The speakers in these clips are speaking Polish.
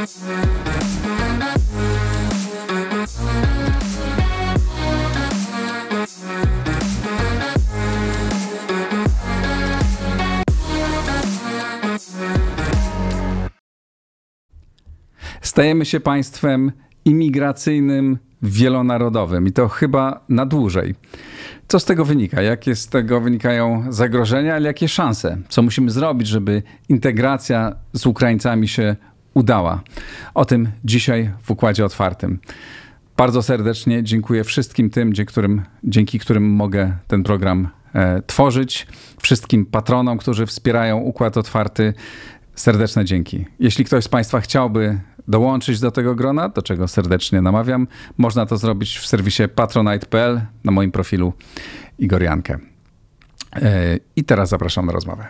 Stajemy się państwem imigracyjnym, wielonarodowym i to chyba na dłużej. Co z tego wynika? Jakie z tego wynikają zagrożenia, ale jakie szanse? Co musimy zrobić, żeby integracja z Ukraińcami się udała? O tym dzisiaj w Układzie Otwartym. Bardzo serdecznie dziękuję wszystkim tym, dzięki którym, dzięki którym mogę ten program e, tworzyć, wszystkim patronom, którzy wspierają Układ Otwarty. Serdeczne dzięki. Jeśli ktoś z Państwa chciałby dołączyć do tego grona, do czego serdecznie namawiam, można to zrobić w serwisie patronite.pl na moim profilu Igor Jankę. E, I teraz zapraszam na rozmowę.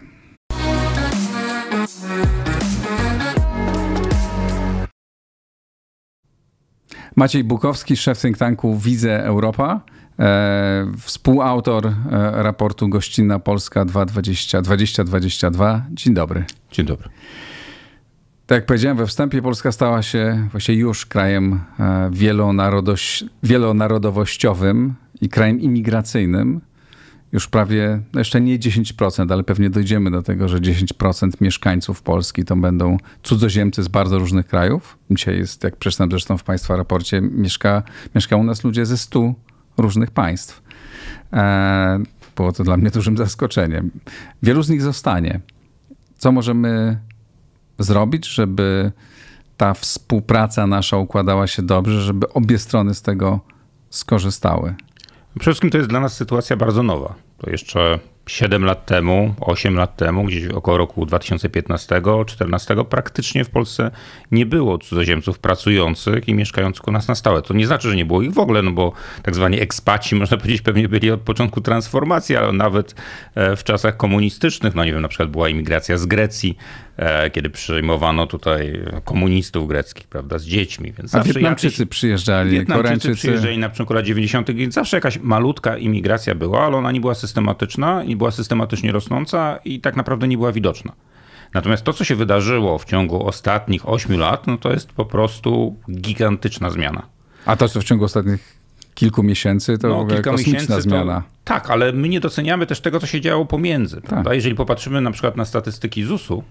Maciej Bukowski, szef think tanku Widzę Europa, e, współautor e, raportu Gościnna Polska 2020-2022. Dzień dobry. Dzień dobry. Tak jak powiedziałem we wstępie, Polska stała się właśnie już krajem e, wielonarodowościowym i krajem imigracyjnym. Już prawie, no jeszcze nie 10%, ale pewnie dojdziemy do tego, że 10% mieszkańców Polski to będą cudzoziemcy z bardzo różnych krajów. Dzisiaj jest, jak przeczytam zresztą w Państwa raporcie, mieszka, mieszka u nas ludzie ze 100 różnych państw. E, było to dla mnie dużym zaskoczeniem. Wielu z nich zostanie. Co możemy zrobić, żeby ta współpraca nasza układała się dobrze, żeby obie strony z tego skorzystały? Przede wszystkim to jest dla nas sytuacja bardzo nowa. To jeszcze 7 lat temu, 8 lat temu, gdzieś około roku 2015-2014, praktycznie w Polsce nie było cudzoziemców pracujących i mieszkających u nas na stałe. To nie znaczy, że nie było ich w ogóle, no bo tak zwani ekspaci, można powiedzieć, pewnie byli od początku transformacji, ale nawet e, w czasach komunistycznych, no nie wiem, na przykład była imigracja z Grecji, kiedy przyjmowano tutaj komunistów greckich, prawda, z dziećmi. Więc A Wietnamczycy przyjeżdżali, Wietnamczycy Koreańczycy... przyjeżdżali na początku lat 90., więc zawsze jakaś malutka imigracja była, ale ona nie była systematyczna i była systematycznie rosnąca i tak naprawdę nie była widoczna. Natomiast to, co się wydarzyło w ciągu ostatnich 8 lat, no to jest po prostu gigantyczna zmiana. A to, co w ciągu ostatnich kilku miesięcy, to no, kilka miesięcy zmiana. To, tak, ale my nie doceniamy też tego, co się działo pomiędzy. Tak. Jeżeli popatrzymy na przykład na statystyki ZUS-u, e,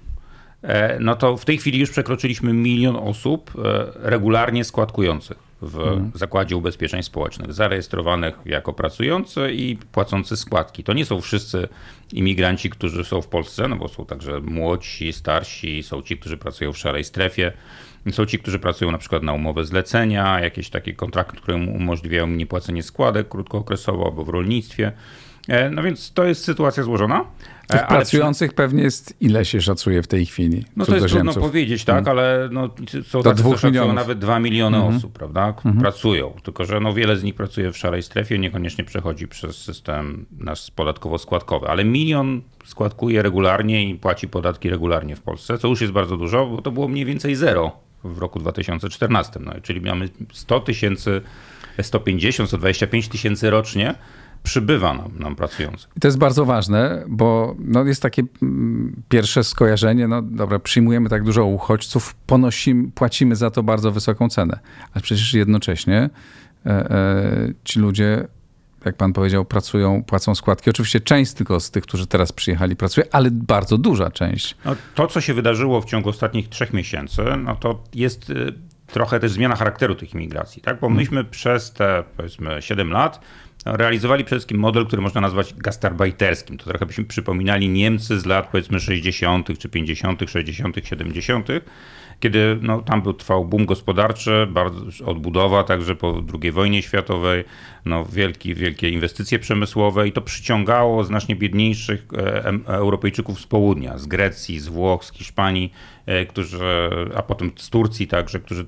no to w tej chwili już przekroczyliśmy milion osób e, regularnie składkujących w mhm. Zakładzie Ubezpieczeń Społecznych, zarejestrowanych jako pracujący i płacący składki. To nie są wszyscy imigranci, którzy są w Polsce, no bo są także młodsi, starsi, są ci, którzy pracują w szarej strefie, są ci, którzy pracują na przykład na umowę zlecenia, jakieś takie kontrakty, które umożliwiają niepłacenie składek krótkookresowo albo w rolnictwie. E, no więc to jest sytuacja złożona. Tych pracujących przy... pewnie jest, ile się szacuje w tej chwili? No to jest trudno powiedzieć, tak, hmm. ale no, są Do tacy, milionów. nawet 2 miliony mm -hmm. osób, prawda, mm -hmm. pracują. Tylko, że no, wiele z nich pracuje w szarej strefie, niekoniecznie przechodzi przez system nasz podatkowo-składkowy, ale milion składkuje regularnie i płaci podatki regularnie w Polsce, co już jest bardzo dużo, bo to było mniej więcej zero w roku 2014. No, czyli mamy 100 tysięcy, 150, 125 tysięcy rocznie przybywa nam, nam pracujących. I to jest bardzo ważne, bo no jest takie mm, pierwsze skojarzenie, no dobra, przyjmujemy tak dużo uchodźców, ponosimy, płacimy za to bardzo wysoką cenę. Ale przecież jednocześnie e, e, ci ludzie, jak pan powiedział, pracują, płacą składki. Oczywiście część tylko z tych, którzy teraz przyjechali pracuje, ale bardzo duża część. No, to, co się wydarzyło w ciągu ostatnich trzech miesięcy, no to jest y, trochę też zmiana charakteru tych imigracji, tak? Bo mhm. myśmy przez te powiedzmy 7 lat realizowali przede wszystkim model, który można nazwać gastarbeiterskim. To trochę byśmy przypominali Niemcy z lat powiedzmy 60., czy 50., 60., 70., kiedy no, tam był, trwał boom gospodarczy, bardzo, odbudowa także po II wojnie światowej, no, wielkie, wielkie inwestycje przemysłowe i to przyciągało znacznie biedniejszych e, Europejczyków z południa, z Grecji, z Włoch, z Hiszpanii, e, którzy, a potem z Turcji także, którzy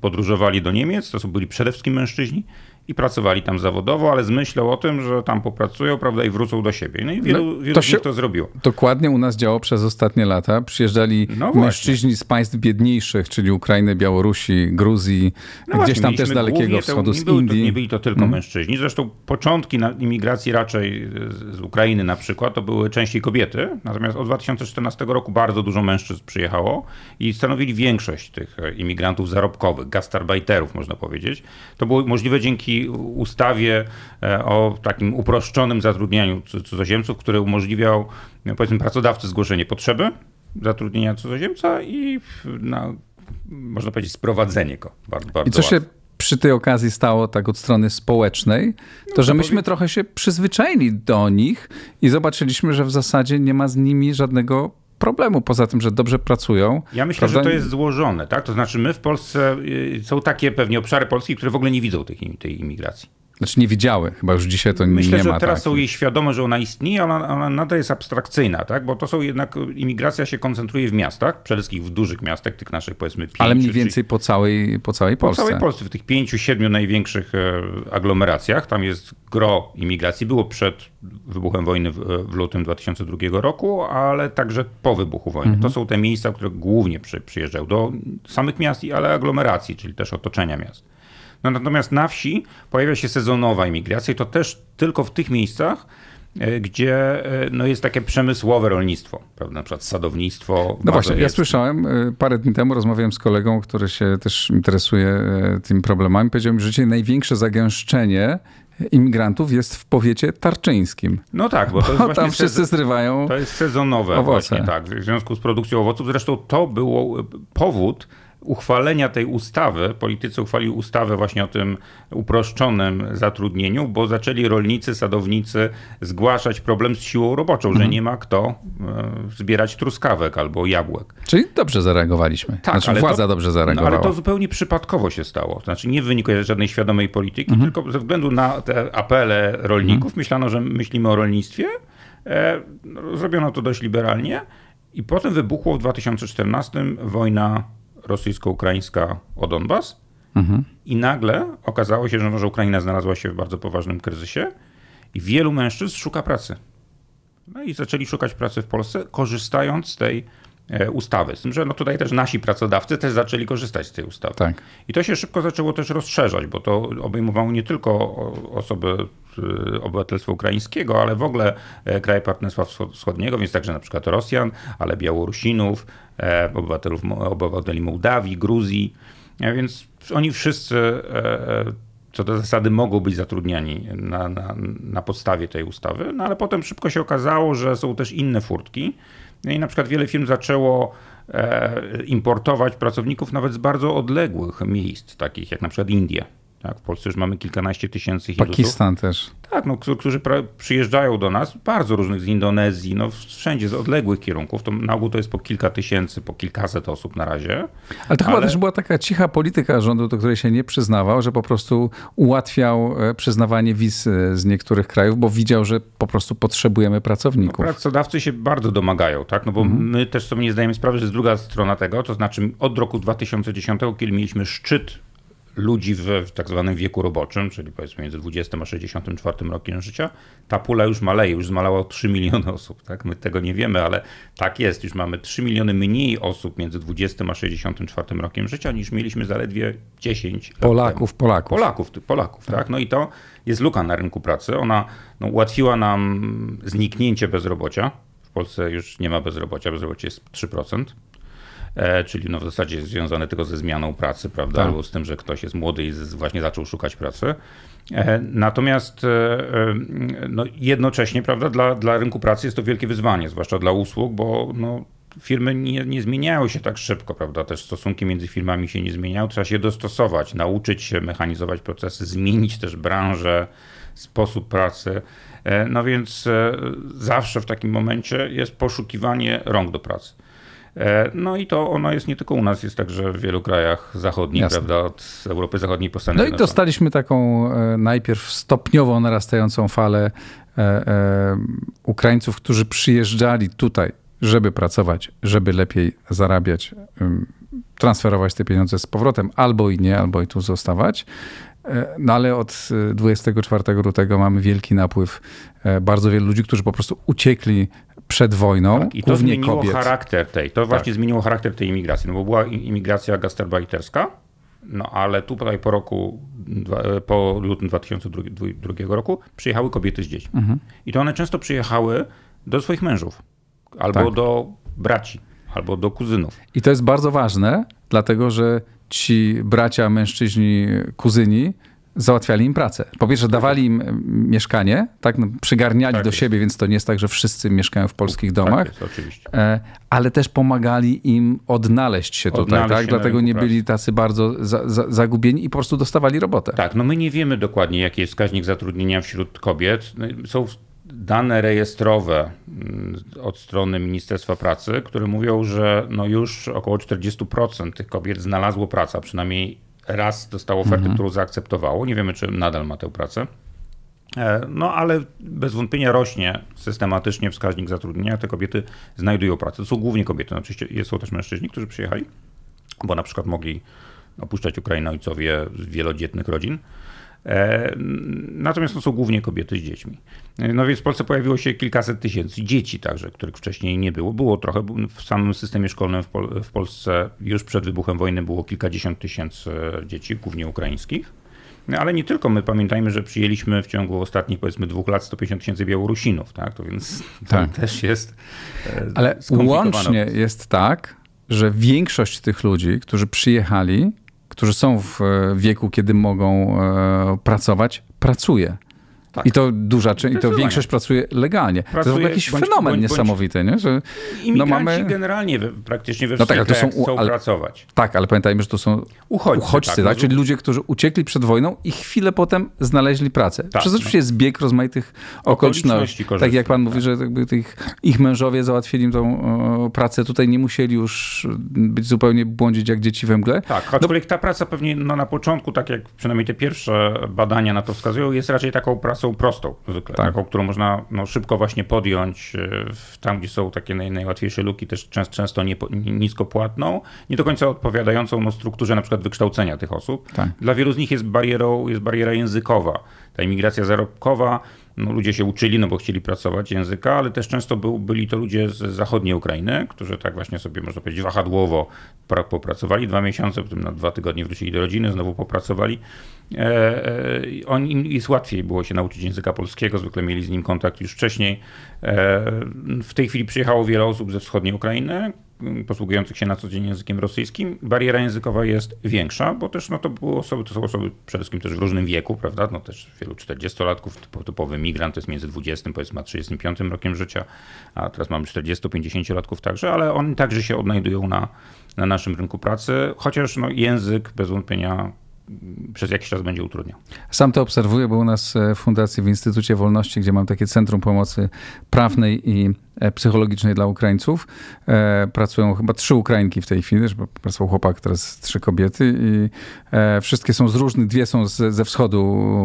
podróżowali do Niemiec. To byli przede wszystkim mężczyźni i pracowali tam zawodowo, ale z myślą o tym, że tam popracują, prawda, i wrócą do siebie. No i wielu, no, wielu to to zrobiło. Dokładnie u nas działo przez ostatnie lata. Przyjeżdżali no mężczyźni z państw biedniejszych, czyli Ukrainy, Białorusi, Gruzji, no gdzieś tam też dalekiego wschodu, z Indii. To, nie byli to tylko hmm. mężczyźni. Zresztą początki imigracji raczej z Ukrainy na przykład to były częściej kobiety, natomiast od 2014 roku bardzo dużo mężczyzn przyjechało i stanowili większość tych imigrantów zarobkowych, gastarbeiterów można powiedzieć. To było możliwe dzięki ustawie e, o takim uproszczonym zatrudnianiu cudzoziemców, który umożliwiał no, powiedzmy pracodawcy zgłoszenie potrzeby zatrudnienia cudzoziemca i na, można powiedzieć sprowadzenie go. Bardzo, bardzo I co się przy tej okazji stało tak od strony społecznej, to no, że myśmy trochę się przyzwyczaili do nich i zobaczyliśmy, że w zasadzie nie ma z nimi żadnego problemu, poza tym, że dobrze pracują. Ja myślę, prawda? że to jest złożone, tak? To znaczy my w Polsce, y, są takie pewnie obszary Polski, które w ogóle nie widzą tej, tej imigracji. Znaczy nie widziały, chyba już dzisiaj to Myślę, nie ma. Myślę, że teraz są jej świadome, że ona istnieje, ale ona, nadal jest abstrakcyjna, tak? Bo to są jednak, imigracja się koncentruje w miastach, przede wszystkim w dużych miastach, tych naszych powiedzmy pięciu. Ale mniej więcej po, całej, po całej Polsce. Po całej Polsce, w tych pięciu, siedmiu największych e, aglomeracjach. Tam jest gro imigracji. Było przed wybuchem wojny w, w lutym 2002 roku, ale także po wybuchu wojny. Mhm. To są te miejsca, które głównie przy, przyjeżdżają do samych miast, ale aglomeracji, czyli też otoczenia miast. No, natomiast na wsi pojawia się sezonowa imigracja i to też tylko w tych miejscach, e, gdzie e, no, jest takie przemysłowe rolnictwo, prawda? na przykład sadownictwo. No właśnie, ja słyszałem, e, parę dni temu rozmawiałem z kolegą, który się też interesuje tymi problemami. Powiedział mi, że dzisiaj największe zagęszczenie imigrantów jest w powiecie tarczyńskim. No tak, bo bo tam wszyscy zrywają To jest sezonowe owoce. właśnie, tak, w związku z produkcją owoców. Zresztą to było powód, uchwalenia tej ustawy, politycy uchwalili ustawę właśnie o tym uproszczonym zatrudnieniu, bo zaczęli rolnicy, sadownicy zgłaszać problem z siłą roboczą, mhm. że nie ma kto e, zbierać truskawek albo jabłek. Czyli dobrze zareagowaliśmy. Tak, znaczy, władza to, dobrze zareagowała. No, ale to zupełnie przypadkowo się stało. Znaczy nie w wyniku żadnej świadomej polityki, mhm. tylko ze względu na te apele rolników mhm. myślano, że myślimy o rolnictwie. E, no, zrobiono to dość liberalnie. I potem wybuchło w 2014 wojna rosyjsko-ukraińska o Donbas. Mhm. I nagle okazało się, że, Ukraina znalazła się w bardzo poważnym kryzysie i wielu mężczyzn szuka pracy. No i zaczęli szukać pracy w Polsce, korzystając z tej e, ustawy. Z tym, że no tutaj też nasi pracodawcy też zaczęli korzystać z tej ustawy. Tak. I to się szybko zaczęło też rozszerzać, bo to obejmowało nie tylko osoby obywatelstwa ukraińskiego, ale w ogóle e, kraje Partnerstwa Wschodniego, więc także na przykład Rosjan, ale Białorusinów, E, obywateli Mołdawii, Gruzji, więc oni wszyscy e, co do zasady mogą być zatrudniani na, na, na podstawie tej ustawy, no ale potem szybko się okazało, że są też inne furtki no i na przykład wiele firm zaczęło e, importować pracowników nawet z bardzo odległych miejsc, takich jak na przykład Indie. Tak, w Polsce już mamy kilkanaście tysięcy Hindusów. Pakistan też. Tak, no, którzy przyjeżdżają do nas, bardzo różnych z Indonezji, no wszędzie z odległych kierunków. To na ogół to jest po kilka tysięcy, po kilkaset osób na razie. Ale to ale... chyba też była taka cicha polityka rządu, do której się nie przyznawał, że po prostu ułatwiał e, przyznawanie wiz e, z niektórych krajów, bo widział, że po prostu potrzebujemy pracowników. No, pracodawcy się bardzo domagają, tak? No bo mhm. my też sobie nie zdajemy sprawy, że jest druga strona tego, to znaczy od roku 2010, kiedy mieliśmy szczyt ludzi w, w tak zwanym wieku roboczym, czyli powiedzmy między 20 a 64 rokiem życia, ta pula już maleje, już zmalała 3 miliony osób. Tak? My tego nie wiemy, ale tak jest. Już mamy 3 miliony mniej osób między 20 a 64 rokiem życia, niż mieliśmy zaledwie 10 Polaków, lat Polaków. Polaków, Polaków, tak. tak? No i to jest luka na rynku pracy. Ona no, ułatwiła nam zniknięcie bezrobocia. W Polsce już nie ma bezrobocia, bezrobocie jest 3%. E, czyli no w zasadzie związane tylko ze zmianą pracy, prawda, tak. albo z tym, że ktoś jest młody i właśnie zaczął szukać pracy. E, natomiast e, no jednocześnie, prawda, dla, dla rynku pracy jest to wielkie wyzwanie, zwłaszcza dla usług, bo no, firmy nie, nie zmieniają się tak szybko, prawda? Też stosunki między firmami się nie zmieniają. Trzeba się dostosować, nauczyć się mechanizować procesy, zmienić też branżę, sposób pracy. No więc zawsze w takim momencie jest poszukiwanie rąk do pracy. E, no i to ono jest nie tylko u nas, jest także w wielu krajach zachodnich, Jasne. prawda, od Europy Zachodniej po Stany No i dostaliśmy taką e, najpierw stopniowo narastającą falę e, Ukraińców, którzy przyjeżdżali tutaj, żeby pracować, żeby lepiej zarabiać, transferować te pieniądze z powrotem, albo i nie, albo i tu zostawać. no ale od 24 lutego mamy wielki napływ bardzo wielu ludzi, którzy po prostu uciekli przed wojną, tak, I to zmieniło kobiet. charakter tej, to właśnie tak. zmieniło charakter tej imigracji, no bo była imigracja gastarbeiterska, no ale tutaj po roku, po lutym 2002 roku przyjechały kobiety z dziećmi. Mhm. I to one często przyjechały do swoich mężów albo tak. do braci, albo do kuzynów. I to jest bardzo ważne, dlatego że ci bracia, mężczyźni, kuzyni załatwiali im pracę. Po pierwsze, dawali im mieszkanie, tak, no, przygarniali tak do jest. siebie, więc to nie jest tak, że wszyscy mieszkają w polskich tak domach. Tak jest, oczywiście. E, ale też pomagali im odnaleźć się tutaj, odnaleźć tak? Się Dlatego nie byli tacy bardzo za, za, zagubieni i po prostu dostawali robotę. Tak, no my nie wiemy dokładnie, jaki jest wskaźnik zatrudnienia wśród kobiet. No są dane rejestrowe mm, od strony Ministerstwa Pracy, które mówią, że no już około 40% tych kobiet znalazło pracę, przynajmniej raz dostało ofertę, mhm. którą zaakceptowało. Nie wiemy, czy nadal ma tę pracę. E, no ale bez wątpienia rośnie systematycznie wskaźnik zatrudnienia. Te kobiety znajdują pracę. To są głównie kobiety. No, oczywiście są też mężczyźni, którzy przyjechali, bo na przykład mogli opuszczać Ukrainę ojcowie z wielodzietnych rodzin. E, natomiast to są głównie kobiety z dziećmi. E, no więc w Polsce pojawiło się kilkaset tysięcy dzieci także, których wcześniej nie było. Było trochę, w samym systemie szkolnym w, Pol w Polsce już przed wybuchem wojny było kilkadziesiąt tysięcy dzieci, głównie ukraińskich. No, ale nie tylko. My pamiętajmy, że przyjęliśmy w ciągu ostatnich powiedzmy dwóch lat 150 tysięcy Białorusinów, tak? To więc tak. też jest. E, ale łącznie jest tak, że większość tych ludzi, którzy przyjechali, którzy są w e, wieku, kiedy mogą e, pracować, pracuje. Tak. I to duża część, i to większość pracuje legalnie. Pracuje, to jest jakiś bądź, fenomen bądź, niesamowity, nie? Że no mamy... generalnie we, praktycznie we no tak, ale to są, chcą ale, pracować. Tak, ale pamiętajmy, że to są uchodźcy, uchodźcy tak, tak? czyli ludzie, którzy uciekli przed wojną i chwilę potem znaleźli pracę. Tak, Przez oczywiście no. zbieg rozmaitych okoliczności. Tak jak pan mówi, tak. że tych, ich mężowie załatwili im tą o, pracę, tutaj nie musieli już być zupełnie błądzić jak dzieci we mgle. Tak, aczkolwiek no, ta praca pewnie no, na początku, tak jak przynajmniej te pierwsze badania na to wskazują, jest raczej taką pracą pracą prostą zwykle, tak. taką, którą można no, szybko właśnie podjąć e, tam, gdzie są takie naj, najłatwiejsze luki, też często, często nie, nisko płatną, nie do końca odpowiadającą no, strukturze na przykład wykształcenia tych osób. Tak. Dla wielu z nich jest barierą, jest bariera językowa. Ta imigracja zarobkowa no, ludzie się uczyli, no bo chcieli pracować języka, ale też często był, byli to ludzie z zachodniej Ukrainy, którzy tak właśnie sobie, można powiedzieć, wahadłowo popracowali dwa miesiące, potem na dwa tygodnie wrócili do rodziny, znowu popracowali. E, e, on, im jest łatwiej było się nauczyć języka polskiego, zwykle mieli z nim kontakt już wcześniej. E, w tej chwili przyjechało wiele osób ze wschodniej Ukrainy, posługujących się na co dzień językiem rosyjskim, bariera językowa jest większa, bo też no, to, były osoby, to są osoby przede wszystkim też w różnym wieku, prawda? No, też wielu 40-latków, typowy migrant jest między 20 powiedzmy a 35 rokiem życia, a teraz mamy 40-50-latków także, ale oni także się odnajdują na, na naszym rynku pracy, chociaż no, język bez wątpienia przez jakiś czas będzie utrudniał. Sam to obserwuję, bo u nas e, w Fundacji w Instytucie Wolności, gdzie mam takie Centrum Pomocy Prawnej i e, Psychologicznej dla Ukraińców, e, pracują chyba trzy Ukrainki w tej chwili, że pracował chłopak, teraz trzy kobiety i wszystkie są z różnych, dwie są z, ze wschodu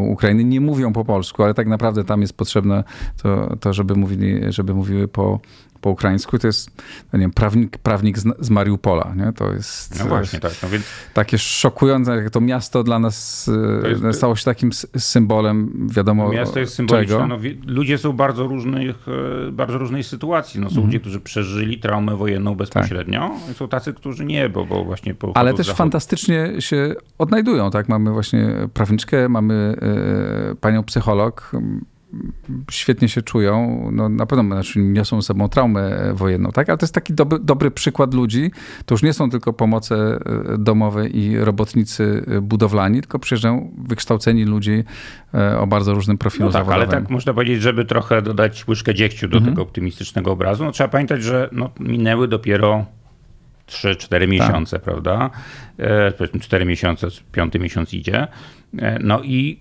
Ukrainy, nie mówią po polsku, ale tak naprawdę tam jest potrzebne to, to żeby, mówili, żeby mówiły po po ukraińsku, to jest no nie wiem, prawnik, prawnik z, z Mariupola. Nie? To jest no właśnie, tak. No więc... takie szokujące, jak to miasto dla nas jest... E, stało się takim symbolem, wiadomo Miasto jest symboliczne. No, ludzie są bardzo różnych, e, bardzo różnej sytuacji. No, są mhm. ludzie, którzy przeżyli traumę wojenną bezpośrednio tak. są tacy, którzy nie, bo, bo właśnie po Ale też fantastycznie się odnajdują, tak? Mamy właśnie prawniczkę, mamy e, panią psycholog, świetnie się czują, no na pewno znaczy niosą ze sobą traumę wojenną, tak? Ale to jest taki dobry, dobry przykład ludzi. To już nie są tylko pomoce e, domowe i robotnicy e, budowlani, tylko przyjeżdżają wykształceni ludzi e, o bardzo różnym profilu no tak, zawodowym. Ale tak można powiedzieć, żeby trochę dodać łyżkę dziegciu do mhm. tego optymistycznego obrazu, no trzeba pamiętać, że no, minęły dopiero 3-4 tak. miesiące, tak. prawda? E, powiedzmy 4 miesiące, piąty miesiąc idzie. E, no i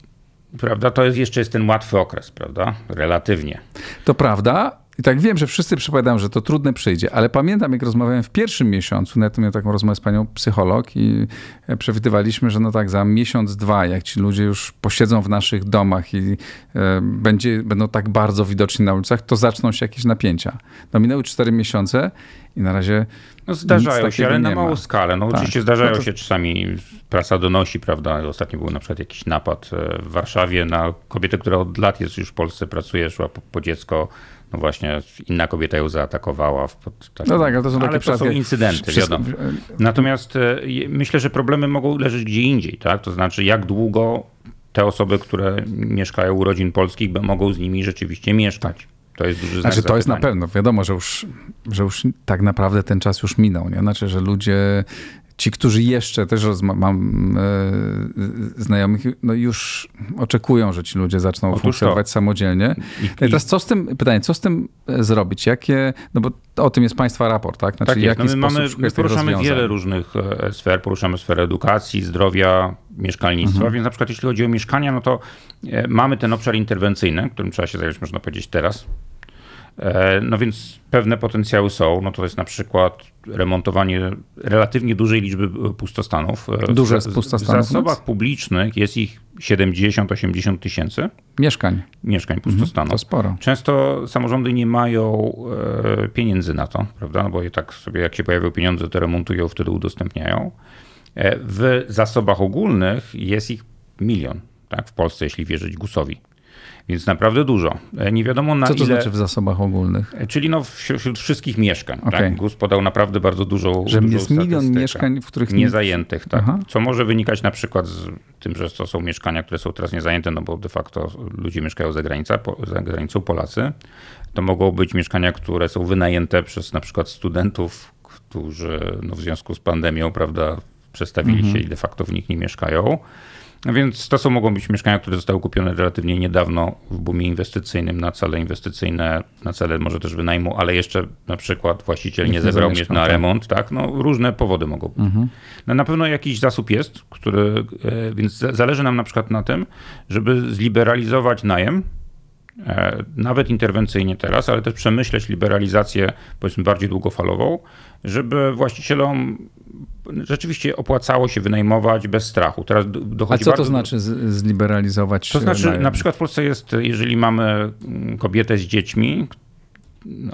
Prawda? To jest jeszcze jest ten łatwy okres, prawda? Relatywnie. To prawda. I tak wiem, że wszyscy przypowiadają, że to trudne przyjdzie, ale pamiętam, jak rozmawiałem w pierwszym miesiącu, nawet miałem taką rozmowę z panią psycholog i e, przewidywaliśmy, że no tak za miesiąc, dwa, jak ci ludzie już posiedzą w naszych domach i e, będzie, będą tak bardzo widoczni na ulicach, to zaczną się jakieś napięcia. No minęły cztery miesiące i na razie no zdarzają się, ale na małą skalę. No tak. oczywiście zdarzają no to... się czasami, prasa donosi, prawda, ostatnio był na przykład jakiś napad e, w Warszawie na kobietę, która od lat jest już w Polsce, pracuje, szła po, po dziecko, no właśnie inna kobieta ją zaatakowała. Takim... No tak, ale to są takie ale to są incydenty, Wszystko... wiadomo. Natomiast e, myślę, że problemy mogą leżeć gdzie indziej, tak? To znaczy jak długo te osoby, które mieszkają u rodzin polskich, mogą z nimi rzeczywiście mieszkać. To jest duży Znaczy to jest na pewno, wiadomo, że już, że już tak naprawdę ten czas już minął, nie? Znaczy, że ludzie ci, którzy jeszcze też mam e, znajomych, no już oczekują, że ci ludzie zaczną Otóż funkcjonować to. samodzielnie. I, teraz co z tym, pytanie, co z tym e, zrobić? Jakie, no bo o tym jest państwa raport, tak? Znaczy, tak jest. No my, mamy, my poruszamy wiele różnych e, sfer, poruszamy sferę edukacji, zdrowia, mieszkalnictwa, mhm. więc na przykład jeśli chodzi o mieszkania, no to mamy ten obszar interwencyjny, którym trzeba się zająć, można powiedzieć, teraz, E, no więc pewne potencjały są. No to jest na przykład remontowanie relatywnie dużej liczby pustostanów. E, Duże z pustostanów. W zasobach publicznych jest ich 70-80 tysięcy. Mieszkań. Mieszkań pustostanów. Mhm, to sporo. Często samorządy nie mają e, pieniędzy na to, prawda? No bo je tak sobie jak się pojawią pieniądze, to remontują, wtedy udostępniają. W zasobach ogólnych jest ich milion tak, w Polsce, jeśli wierzyć GUS-owi. Więc naprawdę dużo. E, nie wiadomo na Co to ile... znaczy w zasobach ogólnych? E, czyli no wśród wszystkich mieszkań. Okay. Tak? GUS podał naprawdę bardzo dużo Że dużą jest milion mieszkań, w których... Niezajętych, tak. Aha. Co może wynikać na przykład z tym, że to są mieszkania, które są teraz niezajęte, no bo de facto ludzie mieszkają za, granica, za granicą, Polacy. To mogą być mieszkania, które są wynajęte przez na przykład studentów, którzy no, w związku z pandemią, prawda, przestawili mhm. się i de facto w nich nie mieszkają. No więc to są mogą być mieszkania, które zostały kupione relatywnie niedawno w boomie inwestycyjnym na cele inwestycyjne, na cele może też wynajmu, ale jeszcze na przykład właściciel nie zebrał mnie na tak. remont, tak? No różne powody mogą być. Mhm. No, na pewno jakiś zasób jest, który, e, więc zależy nam na przykład na tym, żeby zliberalizować najem, e, nawet interwencyjnie teraz, ale też przemyśleć liberalizację powiedzmy bardziej długofalową, żeby właścicielom rzeczywiście opłacało się wynajmować bez strachu. Teraz dochodzi A co bardzo... to znaczy zliberalizować? To znaczy, najem? na przykład w Polsce jest, jeżeli mamy mm, kobietę z dziećmi,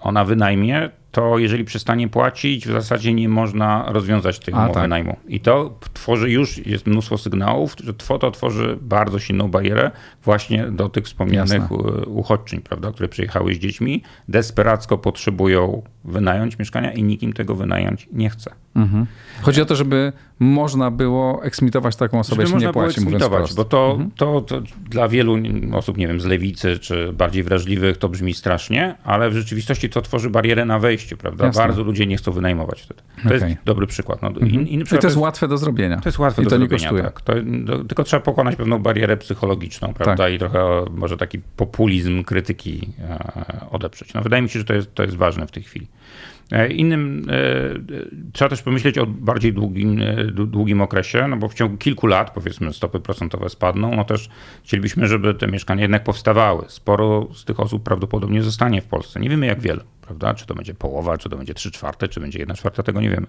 ona wynajmie, to jeżeli przestanie płacić, w zasadzie nie można rozwiązać tej umowy tak. najmu. I to tworzy już, jest mnóstwo sygnałów, że to tworzy bardzo silną barierę właśnie do tych wspomnianych Jasne. uchodźczyń, prawda, które przyjechały z dziećmi, desperacko potrzebują wynająć mieszkania i nikim tego wynająć nie chce. Mhm. Chodzi o to, żeby można było eksmitować taką osobę, jeśli nie płaci, mówiąc Bo to, mhm. to, to dla wielu osób, nie wiem, z lewicy czy bardziej wrażliwych to brzmi strasznie, ale w rzeczywistości to tworzy barierę na prawda? Jasne. Bardzo ludzie nie chcą wynajmować wtedy. To okay. jest dobry przykład. No, mhm. in, inny przykład I to jest łatwe do zrobienia. To jest łatwe I do zrobienia. Tak. To, to, tylko trzeba pokonać pewną barierę psychologiczną, prawda? Tak. I trochę może taki populizm krytyki e, odeprzeć. No, wydaje mi się, że to jest, to jest ważne w tej chwili. E, innym e, trzeba też pomyśleć o bardziej długim, e, długim okresie, no bo w ciągu kilku lat, powiedzmy, stopy procentowe spadną, no też chcielibyśmy, żeby te mieszkania jednak powstawały. Sporo z tych osób prawdopodobnie zostanie w Polsce. Nie wiemy jak wiele, prawda? Czy to będzie połowa, czy to będzie trzy czwarte, czy będzie jedna czwarta, tego nie wiemy.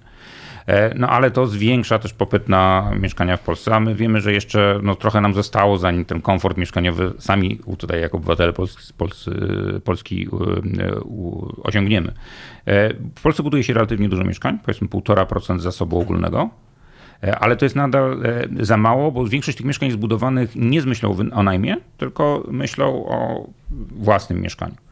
E, no ale to zwiększa też popyt na mieszkania w Polsce, a my wiemy, że jeszcze no, trochę nam zostało, zanim ten komfort mieszkaniowy sami tutaj jako obywatele Polski, Polski, Polski osiągniemy. E, w Polsce buduje się relatywnie dużo mieszkań, powiedzmy 1,5% zasobu ogólnego, e, ale to jest nadal za mało, bo większość tych mieszkań jest zbudowanych nie z myślą o najmie, tylko myślą o własnym mieszkaniu.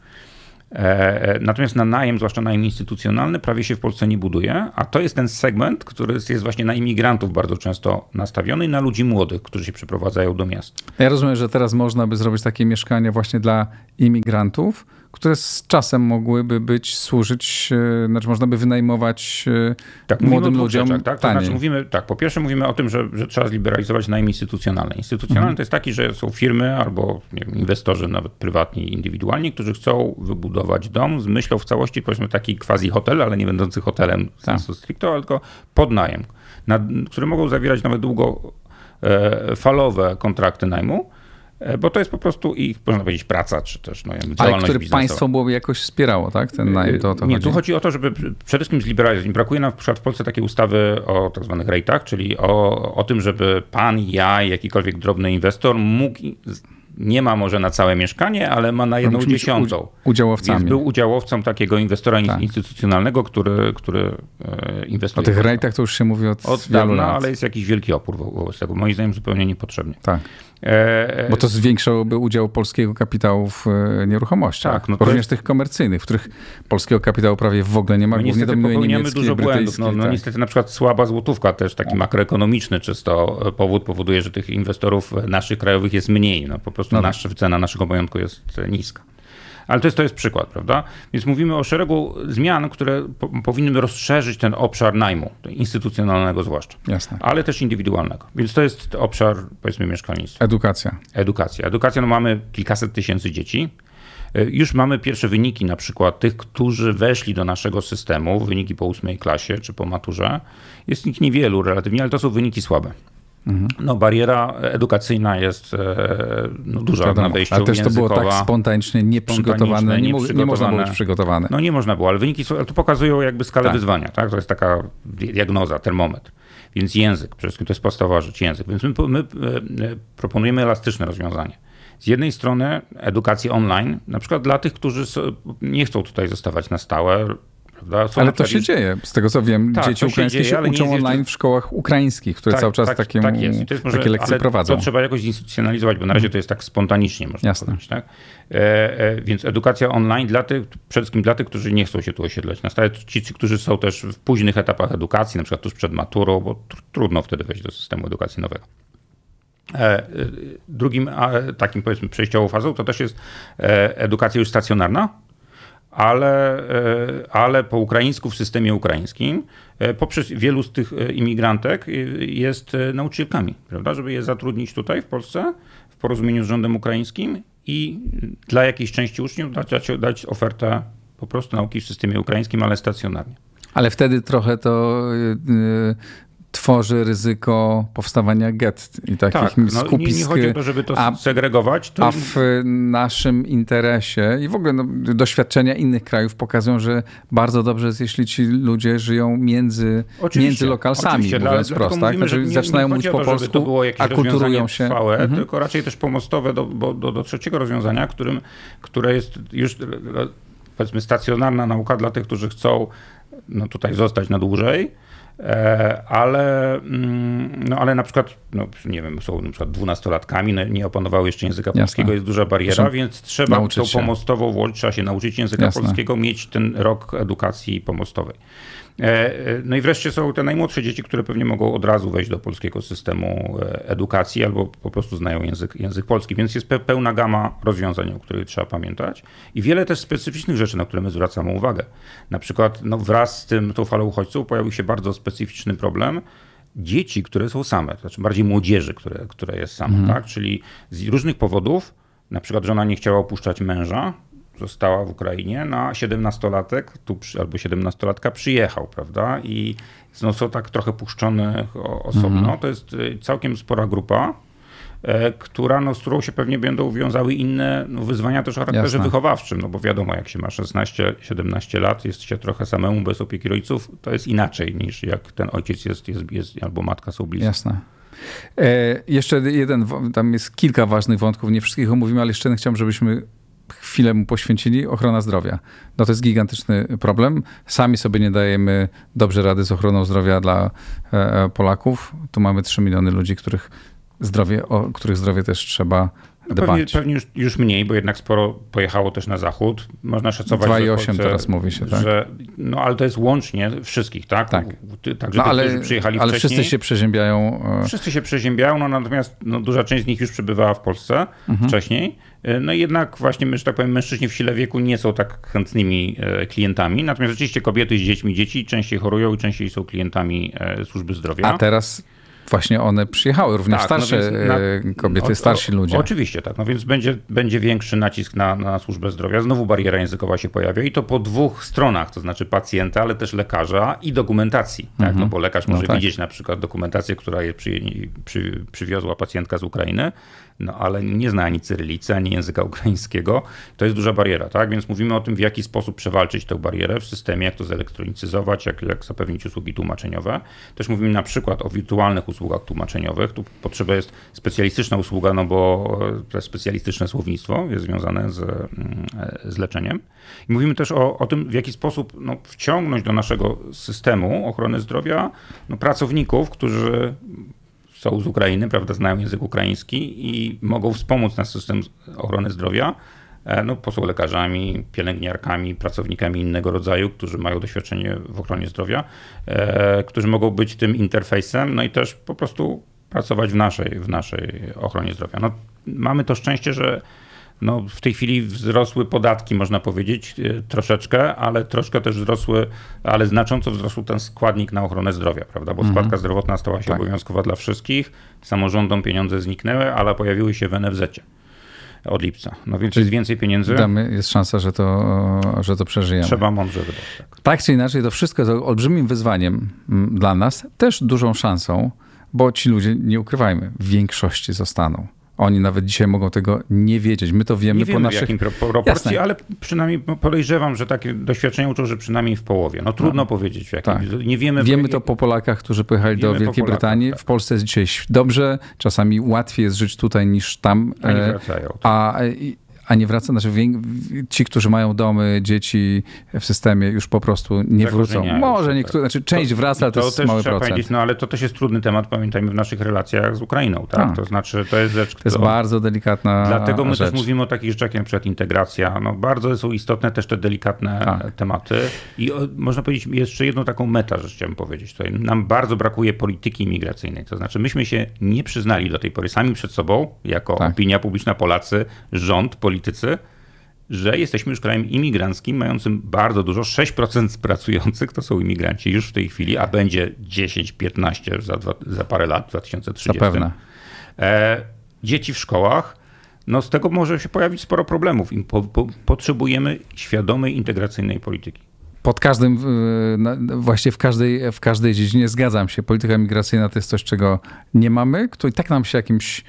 E, e, natomiast na najem, zwłaszcza najem instytucjonalny, prawie się w Polsce nie buduje, a to jest ten segment, który jest właśnie na imigrantów bardzo często nastawiony i na ludzi młodych, którzy się przeprowadzają do miast. Ja rozumiem, że teraz można by zrobić takie mieszkania właśnie dla imigrantów, które z czasem mogłyby być, służyć, e, znaczy można by wynajmować e, tak, młodym ludziom rzeczach, tak? To znaczy mówimy, tak, po pierwsze mówimy o tym, że, że trzeba zliberalizować najem instytucjonalny. Instytucjonalny mhm. to jest taki, że są firmy albo wiem, inwestorzy, nawet prywatni, indywidualni, którzy chcą wybudować dom z myślą w całości, powiedzmy taki quasi hotel, ale nie będący hotelem tak. sensu stricto, tylko pod najem, na, które mogą zawierać nawet długofalowe e, kontrakty najmu bo to jest po prostu ich, można powiedzieć, praca, czy też no, działalność Ale który biznesowa. państwo byłoby jakoś wspierało, tak? Ten najem, to, to Nie, chodzi? tu chodzi o to, żeby przede wszystkim zliberalizować. Brakuje nam na przykład w Polsce takiej ustawy o tak zwanych rejtach, czyli o, o tym, żeby pan, ja, jakikolwiek drobny inwestor mógł nie ma może na całe mieszkanie, ale ma na jedną dziesiątą. Udziałowcami. Więc był udziałowcą takiego inwestora tak. instytucjonalnego, który, który e, inwestuje. O tych rejtach to już się mówi od, od dawna, lat. ale jest jakiś wielki opór wobec tego. Moim zdaniem zupełnie niepotrzebnie. Tak. E, Bo to zwiększałoby udział polskiego kapitału w e, nieruchomościach. Tak, no Również jest... tych komercyjnych, w których polskiego kapitału prawie w ogóle nie ma. No głównie dominuje niemiecki, dużo błędów. No, no tak. niestety na przykład słaba złotówka, też taki tak. makroekonomiczny czysto powód powoduje, że tych inwestorów naszych krajowych jest mniej. No, po prostu no. Cena naszego majątku jest niska. Ale to jest, to jest przykład, prawda? Więc mówimy o szeregu zmian, które po, powinny rozszerzyć ten obszar najmu, instytucjonalnego zwłaszcza, Jasne. ale też indywidualnego. Więc to jest obszar, powiedzmy, mieszkalnictwa. Edukacja. Edukacja. Edukacja, no mamy kilkaset tysięcy dzieci. E, już mamy pierwsze wyniki, na przykład tych, którzy weszli do naszego systemu, wyniki po ósmej klasie czy po maturze. Jest ich niewielu relatywnie, ale to są wyniki słabe. No, bariera edukacyjna jest e, no, duża Wiadomo, na wejściu Ale też to było tak spontanicznie nieprzygotowane, nie, nie można było być przygotowane. No nie można było, ale wyniki są, to pokazują jakby skalę tak. wyzwania. Tak? To jest taka diagnoza, termometr. Więc język, przede wszystkim to jest podstawowa rzecz, język. Więc my, my e, proponujemy elastyczne rozwiązanie. Z jednej strony edukację online, na przykład dla tych, którzy nie chcą tutaj zostawać na stałe? Ale to się dzieje. Z tego co wiem, tak, dzieci ukraińskie się, się uczą online w szkołach ukraińskich, które tak, cały czas tak, takie, tak jest. To jest może, takie lekcje prowadzą. To trzeba jakoś zinstytucjonalizować, bo na razie to jest tak spontanicznie, można Jasne. powiedzieć. Tak? E, e, więc edukacja online dla tych, przede wszystkim dla tych, którzy nie chcą się tu osiedlać na stałe, ci, którzy są też w późnych etapach edukacji, na przykład tuż przed maturą, bo tr trudno wtedy wejść do systemu edukacji nowego. E, e drugim takim powiedzmy przejściową fazą to też jest e, edukacja już stacjonarna, ale, e, ale po ukraińsku w systemie ukraińskim e, poprzez wielu z tych e, imigrantek jest nauczycielkami, prawda, żeby je zatrudnić tutaj w Polsce w porozumieniu z rządem ukraińskim i dla jakiejś części uczniów dać, dać ofertę po prostu nauki w systemie ukraińskim, ale stacjonarnie. Ale wtedy trochę to tworzy ryzyko powstawania get i takich tak, no, skupisk. Nie, nie chodzi o to, żeby to a, segregować. To... A w naszym interesie i w ogóle no, doświadczenia innych krajów pokazują, że bardzo dobrze jest, jeśli ci ludzie żyją między, między lokalsami, mówiąc dla, prosto. Tak? Znaczy, zaczynają mówić po polsku, a kulturują się. Trwałe, mhm. Tylko raczej też pomostowe do, do, do trzeciego rozwiązania, którym, które jest już powiedzmy stacjonarna nauka dla tych, którzy chcą no, tutaj zostać na dłużej ale, mm, no, ale na przykład, no, nie wiem, są na przykład dwunastolatkami, no, nie opanowały jeszcze języka Jasne. polskiego, jest duża bariera, więc trzeba tą pomostową włączyć, trzeba się nauczyć języka Jasne. polskiego, mieć ten rok edukacji pomostowej. E, e, no i wreszcie są te najmłodsze dzieci, które pewnie mogą od razu wejść do polskiego systemu e, edukacji albo po prostu znają język, język polski, więc jest pełna gama rozwiązań, o których trzeba pamiętać i wiele też specyficznych rzeczy, na które my zwracamy uwagę. Na przykład no wraz z tym, tą falą uchodźców pojawił się bardzo specyficzny problem, dzieci, które są same, to znaczy bardziej młodzieży, które, które jest sama, mhm. tak? czyli z różnych powodów, na przykład żona nie chciała opuszczać męża, została w Ukrainie, na 17-latek tu, albo 17-latka przyjechał, prawda? I no, są tak trochę puszczone osobno. Mhm. To jest y, całkiem spora grupa, e, która, no, z którą się pewnie będą wiązały inne no, wyzwania też o charakterze Jasne. wychowawczym, no bo wiadomo, jak się ma 16-17 lat, jest się trochę samemu bez opieki rodziców, to jest inaczej niż jak ten ojciec jest, jest, jest albo matka są bliscy. Jasne. E, jeszcze jeden, tam jest kilka ważnych wątków, nie wszystkich omówimy, ale jeszcze chciałbym, żebyśmy chwilę mu poświęcili, ochrona zdrowia. No to jest gigantyczny problem. Sami sobie nie dajemy dobrze rady z ochroną zdrowia dla e, e, Polaków. Tu mamy 3 miliony ludzi, których zdrowie, o których zdrowie też trzeba no pewnie, pewnie już, już, mniej, bo jednak sporo pojechało też na zachód. Można szacować, 2,8 teraz mówi się, tak? Że, no ale to jest łącznie wszystkich, tak? Tak. Także no, ale, przyjechali ale wcześniej. wszyscy się przeziębiają. E, wszyscy się przeziębiają, no natomiast no, duża część z nich już przebywała w Polsce mhm. wcześniej. E, no i jednak właśnie, że tak powiem, mężczyźni w sile wieku nie są tak chętnymi e, klientami. Natomiast rzeczywiście kobiety z dziećmi, dzieci częściej chorują i częściej są klientami służby zdrowia. A teraz właśnie one przyjechały, również tak, no starsze no na, kobiety, o, starsi ludzie. oczywiście, tak. No więc będzie, będzie większy nacisk na, na służbę zdrowia. Znowu bariera językowa się pojawia i to po dwóch stronach, to znaczy pacjenta, ale też lekarza i dokumentacji. Tak? Mhm. No bo lekarz może no tak. widzieć na przykład dokumentację, która je przy, przy, przywiozła pacjentka z Ukrainy, no ale nie zna ani cyrylicy, ani języka ukraińskiego. To jest duża bariera, tak? Więc mówimy o tym, w jaki sposób przewalczyć tę barierę w systemie, jak to zelektronicyzować, jak, jak zapewnić usługi tłumaczeniowe. Też mówimy na przykład o wirtualnych usługach tłumaczeniowych. Tu potrzeba jest specjalistyczna usługa, no bo to specjalistyczne słownictwo jest związane z, mm, z leczeniem. I mówimy też o, o tym, w jaki sposób no, wciągnąć do naszego systemu ochrony zdrowia no, pracowników, którzy są z Ukrainy, prawda, znają język ukraiński i mogą wspomóc nasz system ochrony zdrowia. E, no, są lekarzami, pielęgniarkami, pracownikami innego rodzaju, którzy mają doświadczenie w ochronie zdrowia, e, którzy mogą być tym interfejsem, no i też po prostu pracować w naszej, w naszej ochronie zdrowia. No, mamy to szczęście, że no, w tej chwili wzrosły podatki, można powiedzieć, e, troszeczkę, ale troszkę też wzrosły, ale znacząco wzrosł ten składnik na ochronę zdrowia, prawda? Bo mhm. składka zdrowotna stała się tak. obowiązkowa dla wszystkich, samorządom pieniądze zniknęły, ale pojawiły się w NFZ od lipca. No więc jest więcej pieniędzy. Damy, jest szansa, że to, że to przeżyjemy. Trzeba mądrze wydać. Tak. tak czy inaczej, to wszystko jest olbrzymim wyzwaniem mm, dla nas, też dużą szansą, bo ci ludzie, nie ukrywajmy, w większości zostaną. Oni nawet dzisiaj mogą tego nie wiedzieć. My to wiemy, nie wiemy po naszych... w jakim proporcji, Jasne. ale przynajmniej podejrzewam, że takie doświadczenia uczą, że przynajmniej w połowie. No trudno no. powiedzieć w jakim. Tak. Nie wiemy. Wiemy to po Polakach, którzy pojechali wiemy do Wielkiej Brytanii. Tak. W Polsce jest dzisiaj dobrze, czasami łatwiej jest żyć tutaj niż tam. A nie wracają. Tak. A, a nie wraca, znaczy ci, którzy mają domy, dzieci w systemie już po prostu nie wrócą. Może niektórzy, znaczy część to, wraca, ale to, to jest mały procent. No ale to też jest trudny temat, pamiętajmy, w naszych relacjach z Ukrainą, tak? A. To znaczy, to jest rzecz, To jest bardzo delikatna Dlatego my rzecz. też mówimy o takich rzeczach jak na przykład integracja. No bardzo są istotne też te delikatne tak. tematy. I o, można powiedzieć jeszcze jedną taką meta, że chciałem powiedzieć tutaj. Nam bardzo brakuje polityki imigracyjnej. To znaczy, myśmy się nie przyznali do tej pory sami przed sobą, jako tak. opinia publiczna Polacy, rząd, politycy, politycy, że jesteśmy już krajem imigranckim, mającym bardzo dużo. 6% pracujących to są imigranci już w tej chwili, a będzie 10-15 za, za parę lat, w 2030. Zapewne. E, dzieci w szkołach. No z tego może się pojawić sporo problemów. Po, po, potrzebujemy świadomej, integracyjnej polityki pod każdym, właśnie w każdej, w każdej dziedzinie zgadzam się. Polityka migracyjna to jest coś, czego nie mamy, to i tak nam się jakimś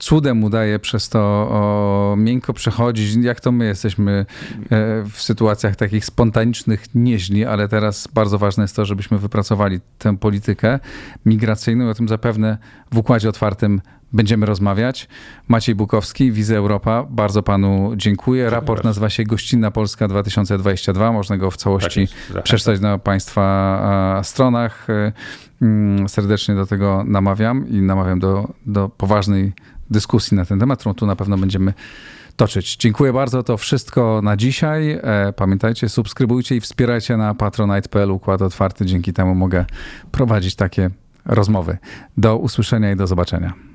cudem udaje przez to o, miękko przechodzić, jak to my jesteśmy e, w sytuacjach takich spontanicznych nieźli, ale teraz bardzo ważne jest to, żebyśmy wypracowali tę politykę migracyjną i o tym zapewne w Układzie Otwartym będziemy rozmawiać. Maciej Bukowski, Wizy Europa, bardzo panu dziękuję. Raport nazywa się Gościnna Polska 2022. Można go w całości tak przeczytać na państwa stronach. Mm, serdecznie do tego namawiam i namawiam do, do poważnej dyskusji na ten temat, którą tu na pewno będziemy toczyć. Dziękuję bardzo. To wszystko na dzisiaj. E, pamiętajcie, subskrybujcie i wspierajcie na patronite.pl układ otwarty. Dzięki temu mogę prowadzić takie rozmowy. Do usłyszenia i do zobaczenia.